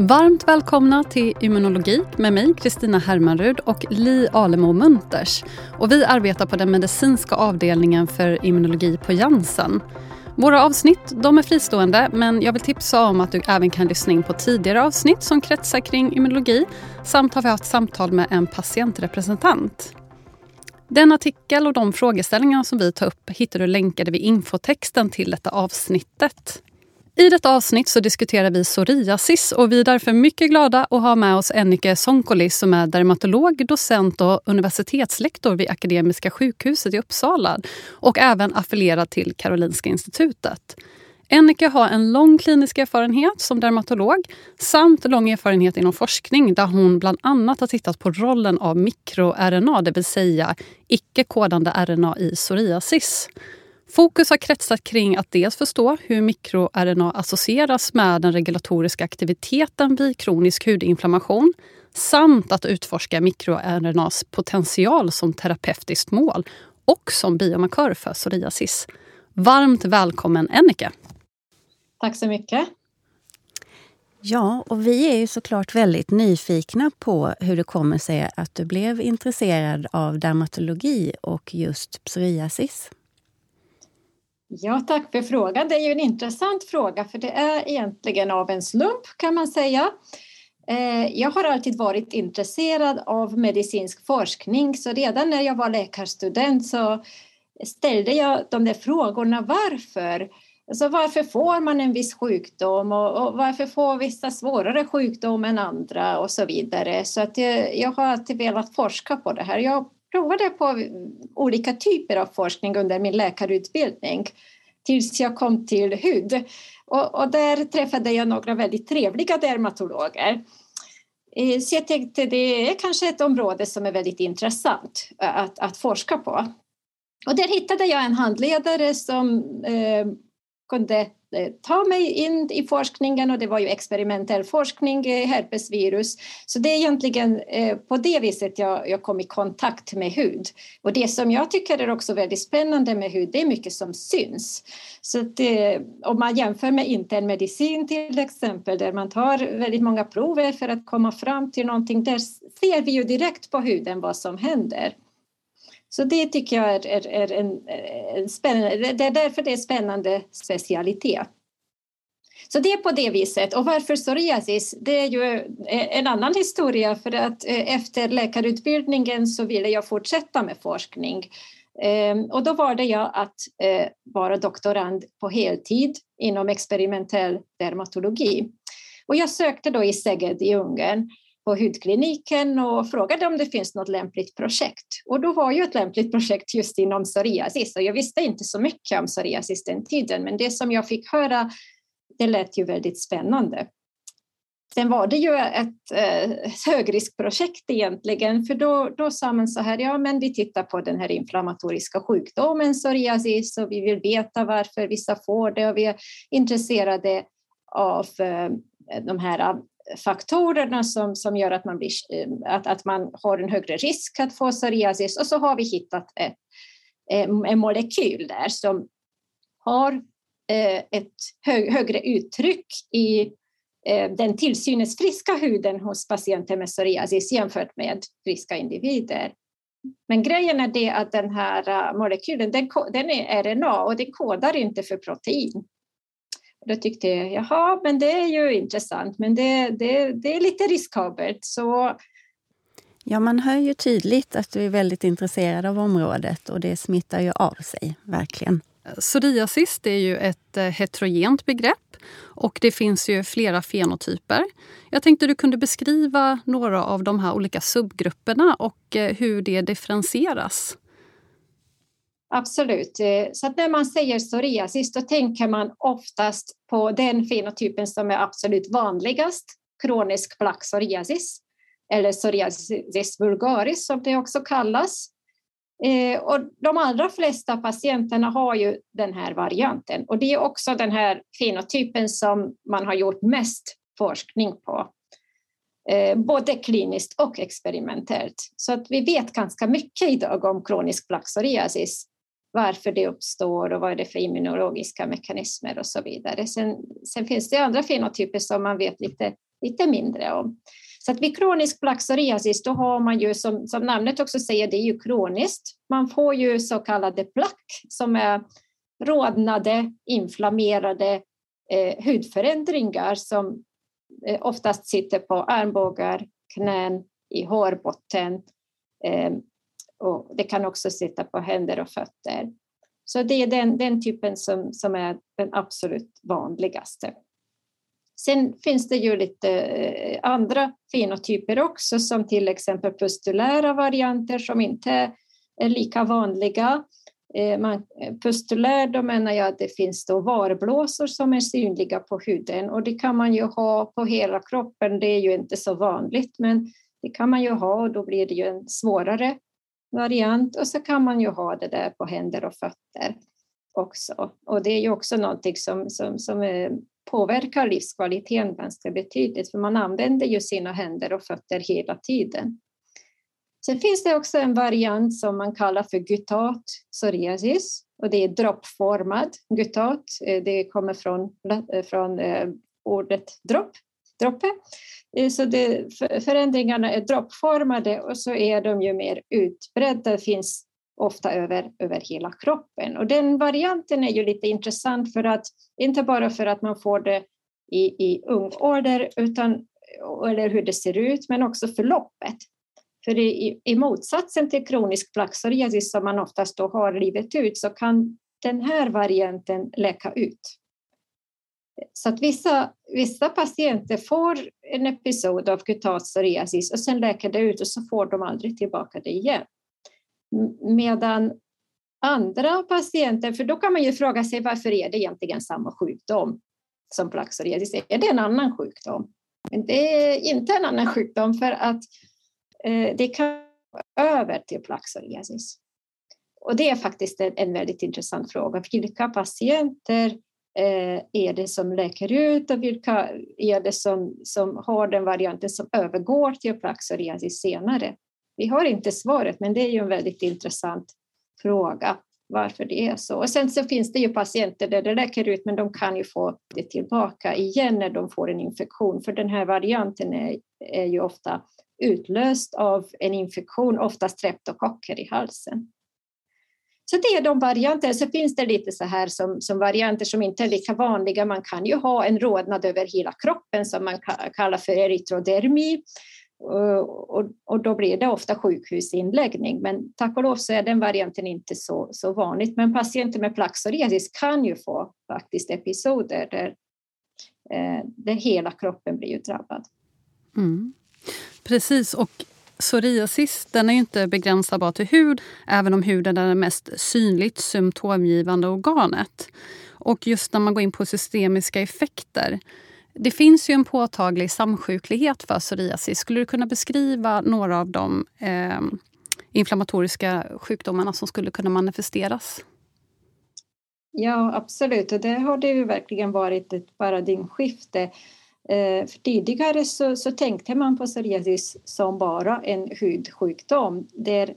Varmt välkomna till Immunologi med mig, Kristina Hermanrud och Li Alemo Munters. Och vi arbetar på den medicinska avdelningen för immunologi på Janssen. Våra avsnitt de är fristående men jag vill tipsa om att du även kan lyssna in på tidigare avsnitt som kretsar kring immunologi samt har vi haft samtal med en patientrepresentant. Den artikel och de frågeställningar som vi tar upp hittar du länkade vid infotexten till detta avsnittet. I detta avsnitt så diskuterar vi psoriasis och vi är därför mycket glada att ha med oss Ennike Sonkoli som är dermatolog, docent och universitetslektor vid Akademiska sjukhuset i Uppsala och även affilierad till Karolinska institutet. Ennike har en lång klinisk erfarenhet som dermatolog samt lång erfarenhet inom forskning där hon bland annat har tittat på rollen av mikro-RNA, det vill säga icke-kodande RNA i psoriasis. Fokus har kretsat kring att dels förstå hur mikroRNA associeras med den regulatoriska aktiviteten vid kronisk hudinflammation samt att utforska mikroRNAs potential som terapeutiskt mål och som biomarkör för psoriasis. Varmt välkommen Ennike! Tack så mycket! Ja, och vi är ju såklart väldigt nyfikna på hur det kommer sig att du blev intresserad av dermatologi och just psoriasis. Ja, tack för frågan. Det är ju en intressant fråga för det är egentligen av en slump kan man säga. Eh, jag har alltid varit intresserad av medicinsk forskning så redan när jag var läkarstudent så ställde jag de där frågorna varför? Alltså varför får man en viss sjukdom och, och varför får vissa svårare sjukdom än andra och så vidare. Så att jag, jag har alltid velat forska på det här. Jag provade på olika typer av forskning under min läkarutbildning tills jag kom till hud. Och, och där träffade jag några väldigt trevliga dermatologer. Eh, så jag tänkte det är kanske ett område som är väldigt intressant eh, att, att forska på. Och där hittade jag en handledare som eh, kunde Eh, ta mig in i forskningen och det var ju experimentell forskning, eh, herpesvirus. Så det är egentligen eh, på det viset jag, jag kom i kontakt med hud. Och det som jag tycker är också väldigt spännande med hud, det är mycket som syns. Så det, om man jämför med internmedicin till exempel, där man tar väldigt många prover för att komma fram till någonting, där ser vi ju direkt på huden vad som händer. Så det tycker jag är, är, är en, en, spännande, det är därför det är spännande specialitet. Så det är på det viset. Och varför psoriasis? Det är ju en annan historia för att eh, efter läkarutbildningen så ville jag fortsätta med forskning. Ehm, och då valde jag att eh, vara doktorand på heltid inom experimentell dermatologi. Och jag sökte då i Szeged i Ungern på hudkliniken och frågade om det finns något lämpligt projekt. Och då var ju ett lämpligt projekt just inom psoriasis och jag visste inte så mycket om psoriasis den tiden men det som jag fick höra det lät ju väldigt spännande. Sen var det ju ett, eh, högriskprojekt egentligen, för då, då sa man så här, ja men vi tittar på den här inflammatoriska sjukdomen psoriasis och vi vill veta varför vissa får det och vi är intresserade av eh, de här faktorerna som, som gör att man, blir, eh, att, att man har en högre risk att få psoriasis och så har vi hittat ett, eh, en molekyl där som har eh, ett ett högre uttryck i den tillsynesfriska huden hos patienter med psoriasis jämfört med friska individer. Men grejen är det att den här molekylen den, den är RNA och den kodar inte för protein. Då tyckte jag, jaha, men det är ju intressant, men det, det, det är lite riskabelt. Så... Ja, man hör ju tydligt att du är väldigt intresserad av området och det smittar ju av sig, verkligen. Psoriasis är ju ett eh, heterogent begrepp och det finns ju flera fenotyper. Jag tänkte du kunde beskriva några av de här olika subgrupperna och eh, hur det differentieras. Absolut. Eh, så att när man säger psoriasis då tänker man oftast på den fenotypen som är absolut vanligast, kronisk plack psoriasis eller psoriasis vulgaris som det också kallas. Eh, och de allra flesta patienterna har ju den här varianten och det är också den här fenotypen som man har gjort mest forskning på. Eh, både kliniskt och experimentellt. Så att vi vet ganska mycket idag om kronisk plack psoriasis varför det uppstår och vad är det för immunologiska mekanismer och så vidare. Sen, sen finns det andra fenotyper som man vet lite lite mindre om. Så att vid kronisk plaxoriasis, psoriasis, då har man ju som, som namnet också säger, det är ju kroniskt. Man får ju så kallade plack som är rodnade, inflammerade eh, hudförändringar som eh, oftast sitter på armbågar, knän, i hårbotten eh, och det kan också sitta på händer och fötter. Så det är den, den typen som, som är den absolut vanligaste. Sen finns det ju lite eh, andra fenotyper också, som till exempel pustulära varianter som inte är lika vanliga. Eh, man, eh, pustulär, då menar jag att det finns då varblåsor som är synliga på huden och det kan man ju ha på hela kroppen, det är ju inte så vanligt, men det kan man ju ha och då blir det ju en svårare variant och så kan man ju ha det där på händer och fötter också. Och det är ju också någonting som, som, som eh, påverkar livskvaliteten ganska betydligt, för man använder ju sina händer och fötter hela tiden. Sen finns det också en variant som man kallar för gutat psoriasis och det är droppformad gutat. Eh, det kommer från, eh, från ordet dropp, droppe. Eh, så det, förändringarna är droppformade och så är de ju mer utbredda. Finns ofta över, över hela kroppen. Och den varianten är ju lite intressant för att inte bara för att man får det i, i ung ålder, utan, eller hur det ser ut, men också förloppet. För i, i motsatsen till kronisk plaxoriasis, som man oftast då har livet ut så kan den här varianten läka ut. Så att vissa, vissa patienter får en episod av kutat psoriasis och sen läker det ut och så får de aldrig tillbaka det igen. Medan andra patienter, för då kan man ju fråga sig varför är det egentligen samma sjukdom som plaxoriasis? psoriasis? Är det en annan sjukdom? Men det är inte en annan sjukdom för att eh, det kan gå över till plaxoriasis. psoriasis. Och det är faktiskt en, en väldigt intressant fråga. Vilka patienter Eh, Eh, är det som läker ut och vilka är det som, som har den varianten som övergår till plaxoriasis senare? Vi har inte svaret, men det är ju en väldigt intressant fråga varför det är så. Och sen så finns det ju patienter där det läker ut, men de kan ju få det tillbaka igen när de får en infektion, för den här varianten är, är ju ofta utlöst av en infektion, oftast streptokocker i halsen. Så det är de varianter. Så finns det lite så här som, som varianter som inte är lika vanliga. Man kan ju ha en rodnad över hela kroppen som man kallar för erytrodermi. Och, och, då blir det ofta sjukhusinläggning. Men tack och lov så är den varianten inte så, så vanligt. Men patienter med plaxoresis kan ju få faktiskt episoder där, eh, där hela kroppen blir ju drabbad. Mm. Precis, och Psoriasis den är inte begränsad bara till hud, även om huden är det mest synligt symptomgivande organet. Och just när man går in på systemiska effekter. Det finns ju en påtaglig samsjuklighet för psoriasis. Skulle du kunna beskriva några av de eh, inflammatoriska sjukdomarna som skulle kunna manifesteras? Ja, absolut. Och det har det ju verkligen varit ett paradigmskifte Eh, för tidigare så, så, tänkte man på psoriasis som bara en hudsjukdom där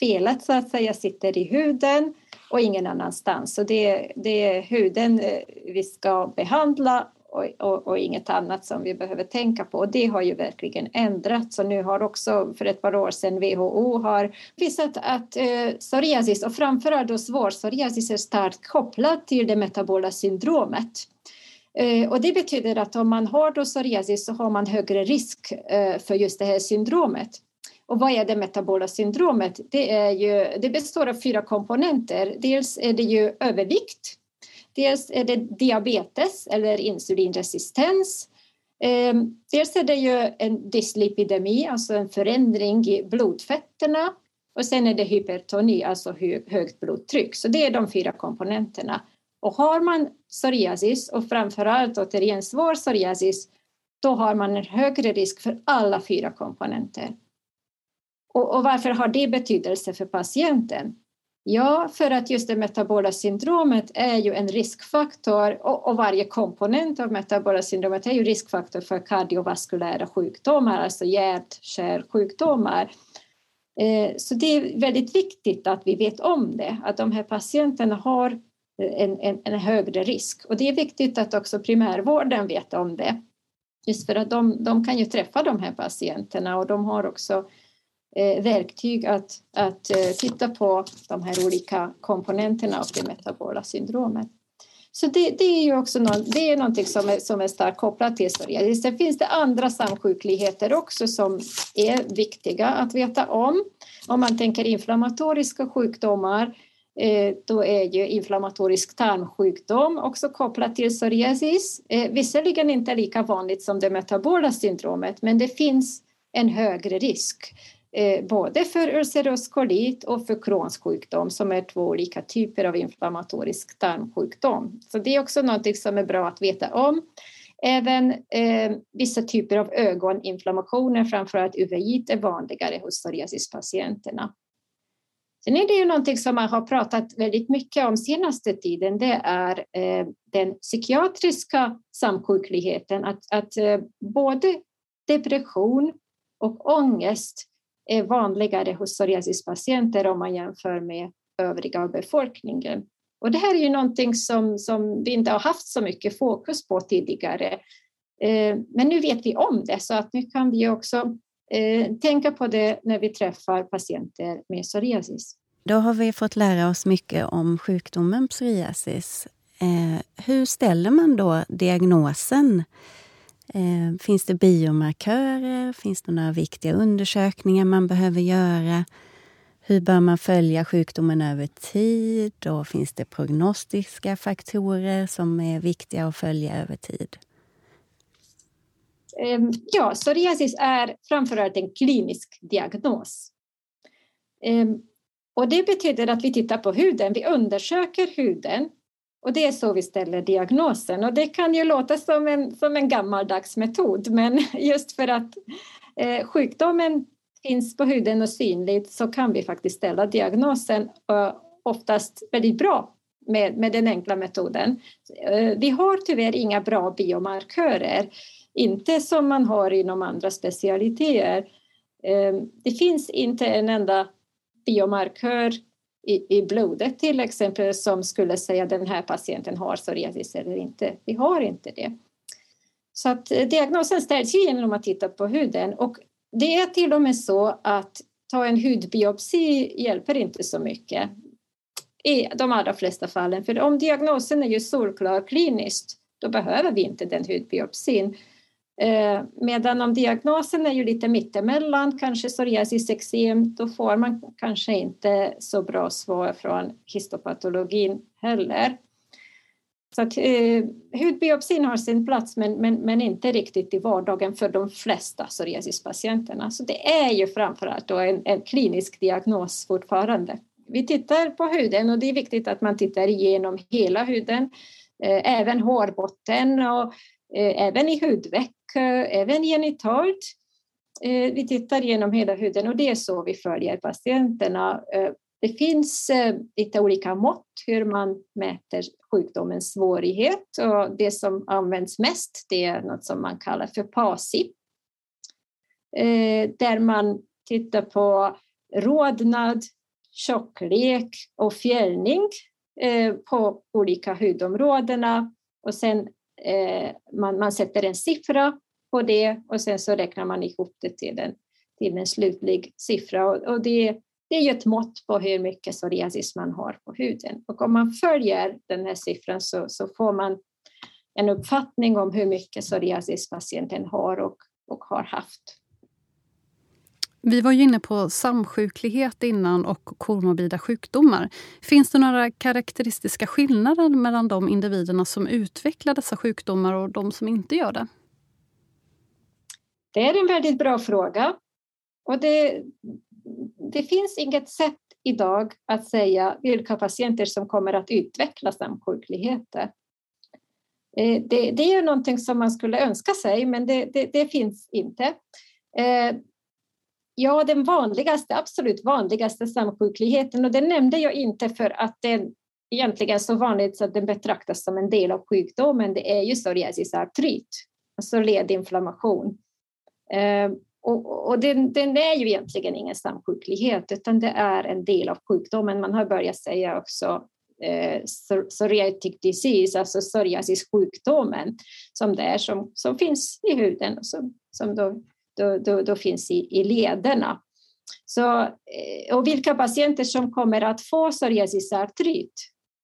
felet så att säga sitter i huden och ingen annanstans. Så det, det är huden eh, vi ska behandla och, och, och, inget annat som vi behöver tänka på. Och det har ju verkligen ändrats. Och nu har också för ett par år sedan WHO har visat att eh, psoriasis och framförallt då svår psoriasis är starkt kopplad till det metabola syndromet. Eh, och det betyder att om man har då psoriasis så har man högre risk eh, för just det här syndromet. Och vad är det metabola syndromet? Det, är ju, det består av fyra komponenter. Dels är det ju övervikt. Dels är det diabetes eller insulinresistens. Eh, dels är det ju en dyslipidemi, alltså en förändring i blodfetterna. Och sen är det hypertoni, alltså högt blodtryck. Så det är de fyra komponenterna. Och har man psoriasis och framförallt återigen svår psoriasis, då har man en högre risk för alla fyra komponenter. Och, och, varför har det betydelse för patienten? Ja, för att just det metabola syndromet är ju en riskfaktor och, och varje komponent av metabola syndromet är ju riskfaktor för kardiovaskulära sjukdomar, alltså hjärt-kärlsjukdomar. Eh, så det är väldigt viktigt att vi vet om det, att de här patienterna har en, en, en, högre risk. Och det är viktigt att också primärvården vet om det. Just för att de, de kan ju träffa de här patienterna och de har också eh, verktyg att, att eh, titta på de här olika komponenterna av det metabola syndromet. Så det, det, är ju också någon, det är någonting som är, som är starkt kopplat till psoriasis. Sen finns det andra samsjukligheter också som är viktiga att veta om. Om man tänker inflammatoriska sjukdomar Eh, Eh, då är ju inflammatorisk tarmsjukdom också kopplat till psoriasis. Eh, visserligen inte lika vanligt som det metabola syndromet, men det finns en högre risk eh, både för ulcerös kolit och för Crohns sjukdom som är två olika typer av inflammatorisk tarmsjukdom. Så det är också något som är bra att veta om. Även eh, vissa typer av ögoninflammationer, framförallt uveit, är vanligare hos psoriasispatienterna. Sen är det ju någonting som man har pratat väldigt mycket om senaste tiden. Det är eh, den psykiatriska samsjukligheten. Att, att eh, både depression och ångest är vanligare hos psoriasispatienter om man jämför med övriga befolkningen. Och det här är ju någonting som, som vi inte har haft så mycket fokus på tidigare. Eh, men nu vet vi om det så att nu kan vi också eh, tänka på det när vi träffar patienter med psoriasis. Då har vi fått lära oss mycket om sjukdomen psoriasis. Eh, hur ställer man då diagnosen? Eh, finns det biomarkörer? Finns det några viktiga undersökningar man behöver göra? Hur bör man följa sjukdomen över tid? Och finns det prognostiska faktorer som är viktiga att följa över tid? Ehm, ja, psoriasis är framförallt en klinisk diagnos. Ehm, och det betyder att vi tittar på huden, vi undersöker huden och det är så vi ställer diagnosen. Och det kan ju låta som en, som en gammaldags metod, men just för att eh, sjukdomen finns på huden och synligt så kan vi faktiskt ställa diagnosen eh, oftast väldigt bra med, med den enkla metoden. Eh, vi har tyvärr inga bra biomarkörer inte som man har inom andra specialiteter. Ehm, det finns inte en enda biomarkör i, blodet till exempel som skulle säga att den här patienten har psoriasis eller inte. Vi har inte det. Så att eh, diagnosen ställs genom att titta på huden och det är till och med så att ta en hudbiopsi hjälper inte så mycket i de allra flesta fallen. För om diagnosen är ju solklar kliniskt, då behöver vi inte den hudbiopsin. Eh, medan om diagnosen är ju lite mittemellan, kanske psoriasis eksem, då får man kanske inte så bra svar från histopatologin heller. Så att, eh, hudbiopsin har sin plats men, men, men inte riktigt i vardagen för de flesta psoriasispatienterna. Så det är ju framförallt då en, en klinisk diagnos fortfarande. Vi tittar på huden och det är viktigt att man tittar igenom hela huden, eh, även hårbotten och Eh, även i hudveck eh, även genitalt. Eh, vi tittar genom hela huden och det är så vi följer patienterna. Det finns lite olika mått hur man mäter sjukdomens svårighet och det som används mest det är något som man kallar för PASI. Där man tittar på rodnad, tjocklek och fjällning på olika hudområdena och sen Eh, man, man sätter en siffra på det och sen så räknar man ihop det till en, till en slutlig siffra. Och, och det, det är ju ett mått på hur mycket psoriasis man har på huden. Och om man följer den här siffran så, så får man en uppfattning om hur mycket psoriasis patienten har och, och har haft. Vi var ju inne på samsjuklighet innan och komorbida sjukdomar. Finns det några karaktäristiska skillnader mellan de individerna som utvecklar dessa sjukdomar och de som inte gör det? Det är en väldigt bra fråga. Och det, det finns inget sätt idag att säga vilka patienter som kommer att utveckla samsjukligheter. Eh, det, det är någonting som man skulle önska sig, men det, det, det finns inte. Eh, Ja, den vanligaste, absolut vanligaste samsjukligheten, och det nämnde jag inte för att den egentligen är så vanligt så att den betraktas som en del av sjukdomen, det är ju psoriasis artrit, alltså ledinflammation. Ehm, och, och den, den, är ju egentligen ingen samsjuklighet utan det är en del av sjukdomen. Man har börjat säga också eh, psoriatic disease, alltså psoriasissjukdomen som, det är, som, som finns i huden och som, som då, då, då, då finns i, i lederna. Så, eh, och vilka patienter som kommer att få psoriasisartrit,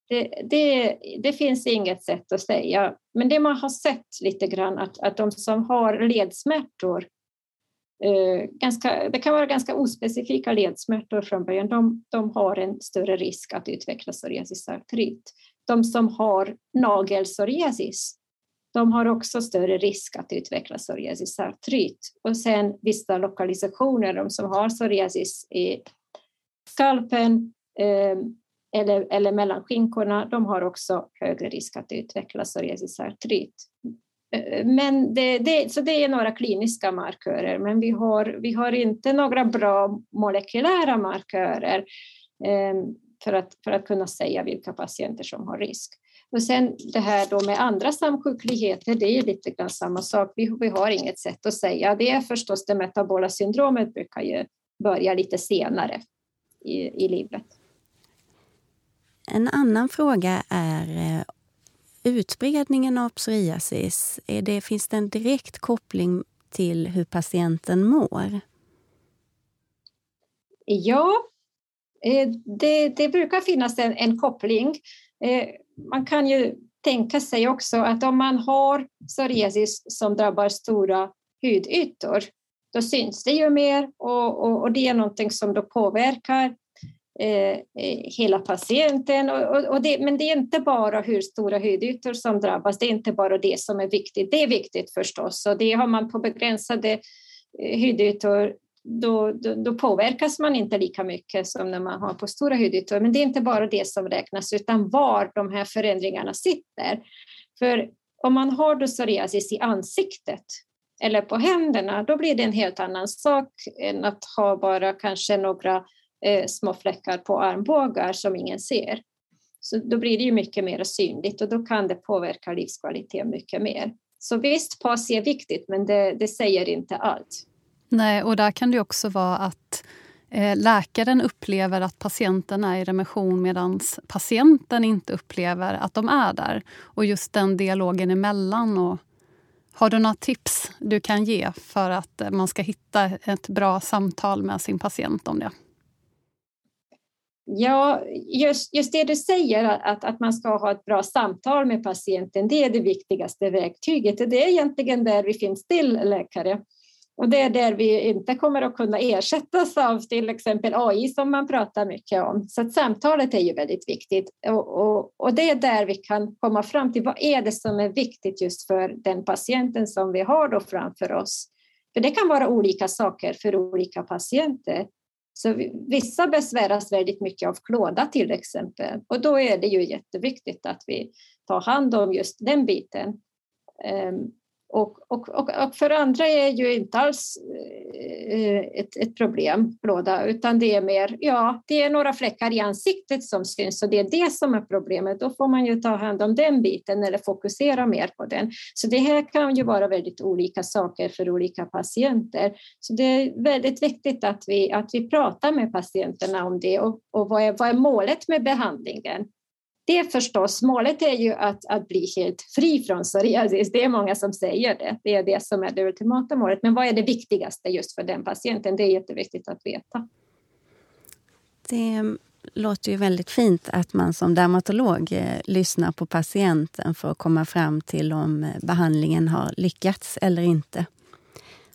det, det, det, finns inget sätt att säga. Men det man har sett lite grann att, att de som har ledsmärtor Eh, ganska, det kan vara ganska ospecifika ledsmärtor från början. De, de har en större risk att utveckla psoriasisartrit. De som har nagelpsoriasis, de har också större risk att utveckla psoriasisartrit. Och sen vissa lokalisationer, de som har psoriasis i skalpen eh, eller, eller mellan skinkorna, de har också högre risk att utveckla psoriasisartrit. Eh, men det, det, så det är några kliniska markörer, men vi har, vi har inte några bra molekylära markörer eh, för, att, för att kunna säga vilka patienter som har risk. Och sen det här då med andra samsjukligheter, det är lite grann samma sak. Vi, vi har inget sätt att säga. Det är förstås det metabola syndromet brukar ju börja lite senare i, i livet. En annan fråga är eh, utbredningen av psoriasis, är det, finns det en direkt koppling till hur patienten mår? Ja, eh, det, det brukar finnas en, en koppling. Eh, man kan ju tänka sig också att om man har psoriasis som drabbar stora hudytor, då syns det ju mer och, och, och det är någonting som då påverkar Eh, hela patienten. Och, och, och det, men det är inte bara hur stora hudytor som drabbas, det är inte bara det som är viktigt. Det är viktigt förstås och det har man på begränsade eh, hudytor då, då, då, påverkas man inte lika mycket som när man har på stora hudytor. Men det är inte bara det som räknas utan var de här förändringarna sitter. För om man har då psoriasis i ansiktet eller på händerna, då blir det en helt annan sak än att ha bara kanske några eh, små fläckar på armbågar som ingen ser. Så då blir det ju mycket mer synligt och då kan det påverka livskvaliteten mycket mer. Så visst, PASI är viktigt, men det, det säger inte allt. Nej, och där kan det också vara att eh, läkaren upplever att patienten är i remission medan patienten inte upplever att de är där. Och just den dialogen emellan. Och har du några tips du kan ge för att eh, man ska hitta ett bra samtal med sin patient om det? Ja, just, just det du säger, att, att man ska ha ett bra samtal med patienten, det är det viktigaste verktyget. Det är egentligen där vi finns till läkare. Och det är där vi inte kommer att kunna ersättas av till exempel AI som man pratar mycket om. Så att samtalet är ju väldigt viktigt och, och, och, det är där vi kan komma fram till vad är det som är viktigt just för den patienten som vi har då framför oss. För det kan vara olika saker för olika patienter. Så vissa besväras väldigt mycket av klåda till exempel och då är det ju jätteviktigt att vi tar hand om just den biten. Ehm, och, och, och, och, för andra är ju inte alls eh, ett, ett problem, blåda, utan det är mer, ja, det är några fläckar i ansiktet som syns och det är det som är problemet. Då får man ju ta hand om den biten eller fokusera mer på den. Så det här kan ju vara väldigt olika saker för olika patienter. Så det är väldigt viktigt att vi, att vi pratar med patienterna om det och, och vad, är, vad är målet med behandlingen? Det förstås, målet är ju att, att bli helt fri från psoriasis. Det är många som säger det. Det är det som är det ultimata målet. Men vad är det viktigaste just för den patienten? Det är jätteviktigt att veta. Det låter ju väldigt fint att man som dermatolog eh, lyssnar på patienten för att komma fram till om eh, behandlingen har lyckats eller inte.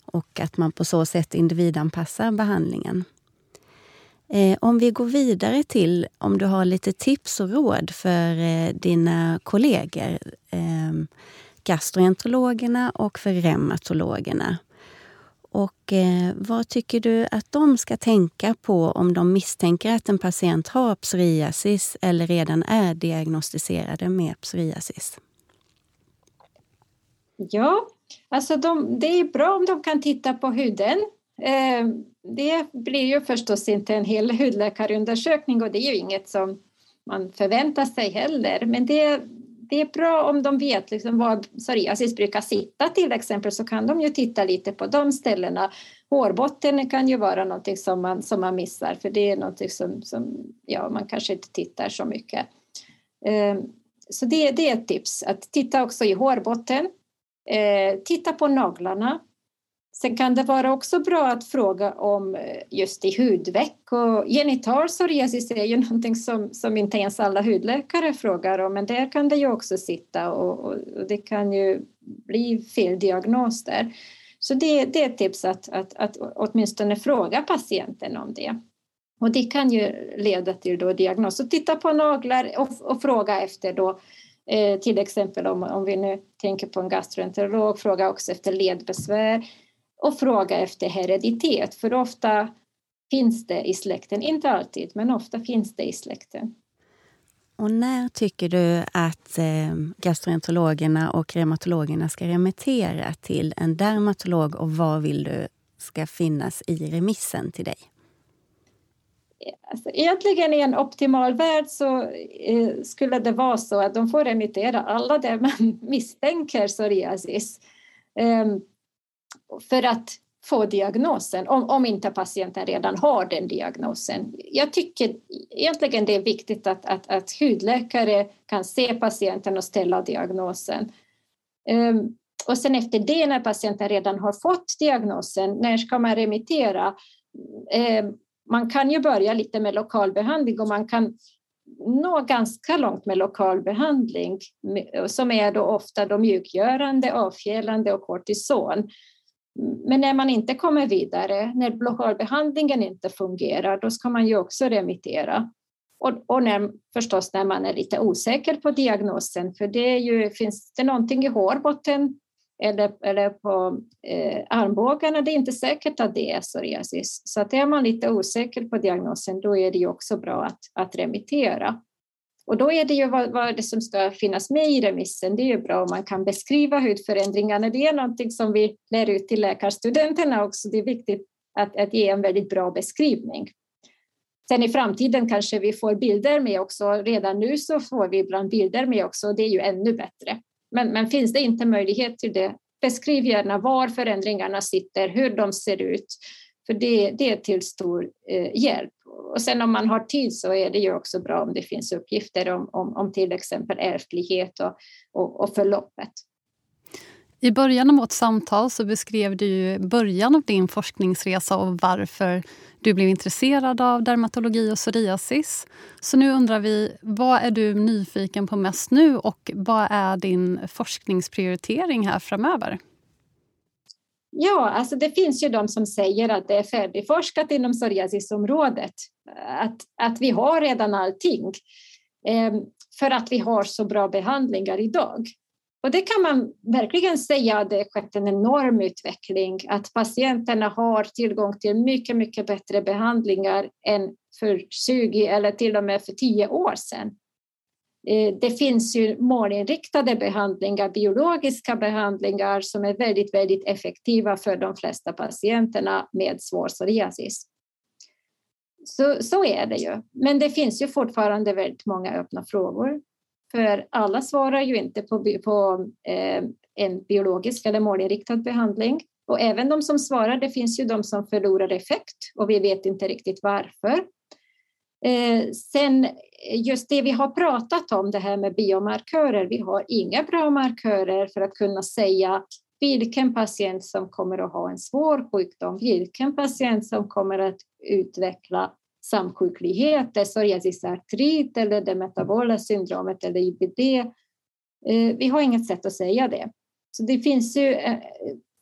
Och att man på så sätt individanpassar behandlingen. Eh, om vi går vidare till om du har lite tips och råd för eh, dina kollegor, eh, gastroenterologerna och för reumatologerna. Och eh, vad tycker du att de ska tänka på om de misstänker att en patient har psoriasis eller redan är diagnostiserade med psoriasis? Ja, alltså de, det är bra om de kan titta på huden Ehm, det blir ju förstås inte en hel hudläkarundersökning och det är ju inget som man förväntar sig heller. Men det, det är bra om de vet liksom var psoriasis brukar sitta till exempel så kan de ju titta lite på de ställena. Hårbotten kan ju vara någonting som man, som man missar för det är någonting som, som ja, man kanske inte tittar så mycket. Ehm, så det, det är ett tips, att titta också i hårbotten. Ehm, titta på naglarna. Sen kan det vara också bra att fråga om eh, just i hudveck och genital psoriasis är ju någonting som, som inte ens alla hudläkare frågar om men där kan det ju också sitta och, och, och det kan ju bli fel diagnos där. Så det, det är ett tips att, att, att åtminstone fråga patienten om det. Och det kan ju leda till då diagnos. Så titta på naglar och, och fråga efter då eh, till exempel om, om vi nu tänker på en gastroenterolog, fråga också efter ledbesvär och fråga efter hereditet, för ofta finns det i släkten, inte alltid, men ofta finns det i släkten. Och när tycker du att eh, gastroenterologerna och reumatologerna ska remittera till en dermatolog och vad vill du ska finnas i remissen till dig? Alltså, egentligen i en optimal värld så eh, skulle det vara så att de får remittera alla där man misstänker psoriasis. För att få diagnosen, om, om inte patienten redan har den diagnosen. Jag tycker egentligen det är viktigt att, att, att hudläkare kan se patienten och ställa diagnosen. Um, och sen efter det, när patienten redan har fått diagnosen, när ska man remittera? Um, man kan ju börja lite med lokalbehandling och man kan nå ganska långt med lokalbehandling som är då ofta då mjukgörande, avfjälande och kortison. Men när man inte kommer vidare, när blockadbehandlingen inte fungerar, då ska man ju också remittera. Och, och när, förstås när man är lite osäker på diagnosen, för det är ju, finns det någonting i hårbotten eller, eller på eh, armbågarna, det är inte säkert att det är psoriasis. Så att är man lite osäker på diagnosen, då är det ju också bra att, att remittera. Och då är det ju vad, vad det som ska finnas med i remissen. Det är ju bra om man kan beskriva hudförändringarna. Det är någonting som vi lär ut till läkarstudenterna också. Det är viktigt att, att ge en väldigt bra beskrivning. Sen i framtiden kanske vi får bilder med också. Redan nu så får vi ibland bilder med också och det är ju ännu bättre. Men, men finns det inte möjlighet till det, beskriv gärna var förändringarna sitter, hur de ser ut. För det, det är till stor eh, hjälp. Och sen om man har tid så är det ju också bra om det finns uppgifter om, om, om till exempel ärftlighet och, och, och förloppet. I början av vårt samtal så beskrev du början av din forskningsresa och varför du blev intresserad av dermatologi och psoriasis. Så nu undrar vi, vad är du nyfiken på mest nu och vad är din forskningsprioritering här framöver? Ja, alltså det finns ju de som säger att det är färdigforskat inom psoriasisområdet. Att, att vi har redan allting ehm, för att vi har så bra behandlingar idag. Och det kan man verkligen säga att det har skett en enorm utveckling, att patienterna har tillgång till mycket, mycket bättre behandlingar än för 20 eller till och med för 10 år sedan. Eh, det finns ju målinriktade behandlingar, biologiska behandlingar som är väldigt, väldigt effektiva för de flesta patienterna med svår psoriasis. Så, så är det ju. Men det finns ju fortfarande väldigt många öppna frågor. För alla svarar ju inte på, på eh, en biologisk eller målinriktad behandling. Och även de som svarar, det finns ju de som förlorar effekt och vi vet inte riktigt varför. Eh, sen eh, just det vi har pratat om, det här med biomarkörer. Vi har inga bra markörer för att kunna säga vilken patient som kommer att ha en svår sjukdom, vilken patient som kommer att utveckla samsjuklighet, psoriasisartrit eller det metabola syndromet eller IBD. Eh, vi har inget sätt att säga det. Så det finns ju eh,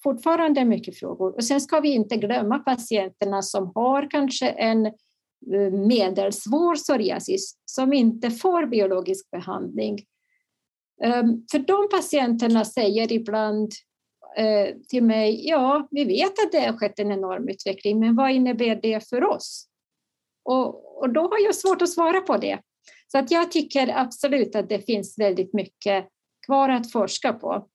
fortfarande mycket frågor. Och sen ska vi inte glömma patienterna som har kanske en Eh, medelsvår psoriasis som inte får biologisk behandling. Ehm, för de patienterna säger ibland eh, till mig, ja, vi vet att det har skett en enorm utveckling, men vad innebär det för oss? Och, och då har jag svårt att svara på det. Så att jag tycker absolut att det finns väldigt mycket kvar att forska på.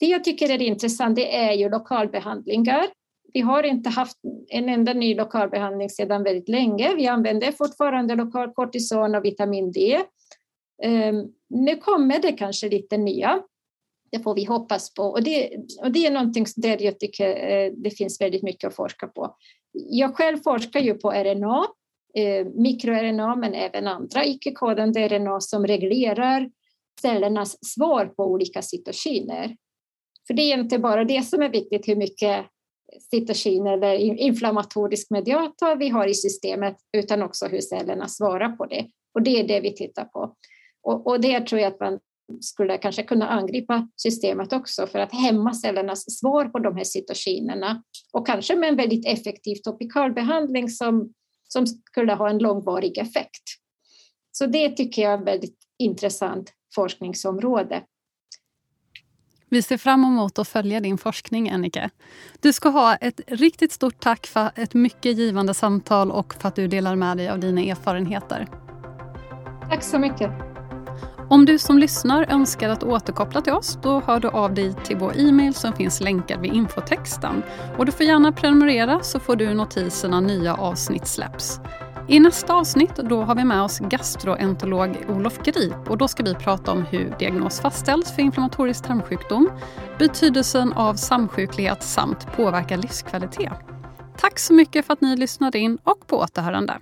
Det jag tycker är intressant det är ju lokalbehandlingar. Vi har inte haft en enda ny lokalbehandling sedan väldigt länge. Vi använder fortfarande lokal kortison och vitamin D. Ehm, nu kommer det kanske lite nya. Det får vi hoppas på. Och det, och det är någonting där jag tycker eh, det finns väldigt mycket att forska på. Jag själv forskar ju på RNA eh, mikroRNA men även andra icke-kodande RNA som reglerar cellernas svar på olika cytokiner. För det är inte bara det som är viktigt, hur mycket cytokin eller inflammatorisk mediator vi har i systemet, utan också hur cellerna svarar på det. Och det är det vi tittar på. Och, och det tror jag att man skulle kanske kunna angripa systemet också för att hämma cellernas svar på de här cytokinerna och kanske med en väldigt effektiv topikalbehandling som, som skulle ha en långvarig effekt. Så det tycker jag är ett väldigt intressant forskningsområde. Vi ser fram emot att följa din forskning, Ennike. Du ska ha ett riktigt stort tack för ett mycket givande samtal och för att du delar med dig av dina erfarenheter. Tack så mycket. Om du som lyssnar önskar att återkoppla till oss, då hör du av dig till vår e-mail som finns länkad vid infotexten. Och du får gärna prenumerera så får du notiser när nya avsnitt släpps. I nästa avsnitt då har vi med oss gastroenterolog Olof Grip och då ska vi prata om hur diagnos fastställs för inflammatorisk tarmsjukdom, betydelsen av samsjuklighet samt påverkar livskvalitet. Tack så mycket för att ni lyssnade in och på återhörande.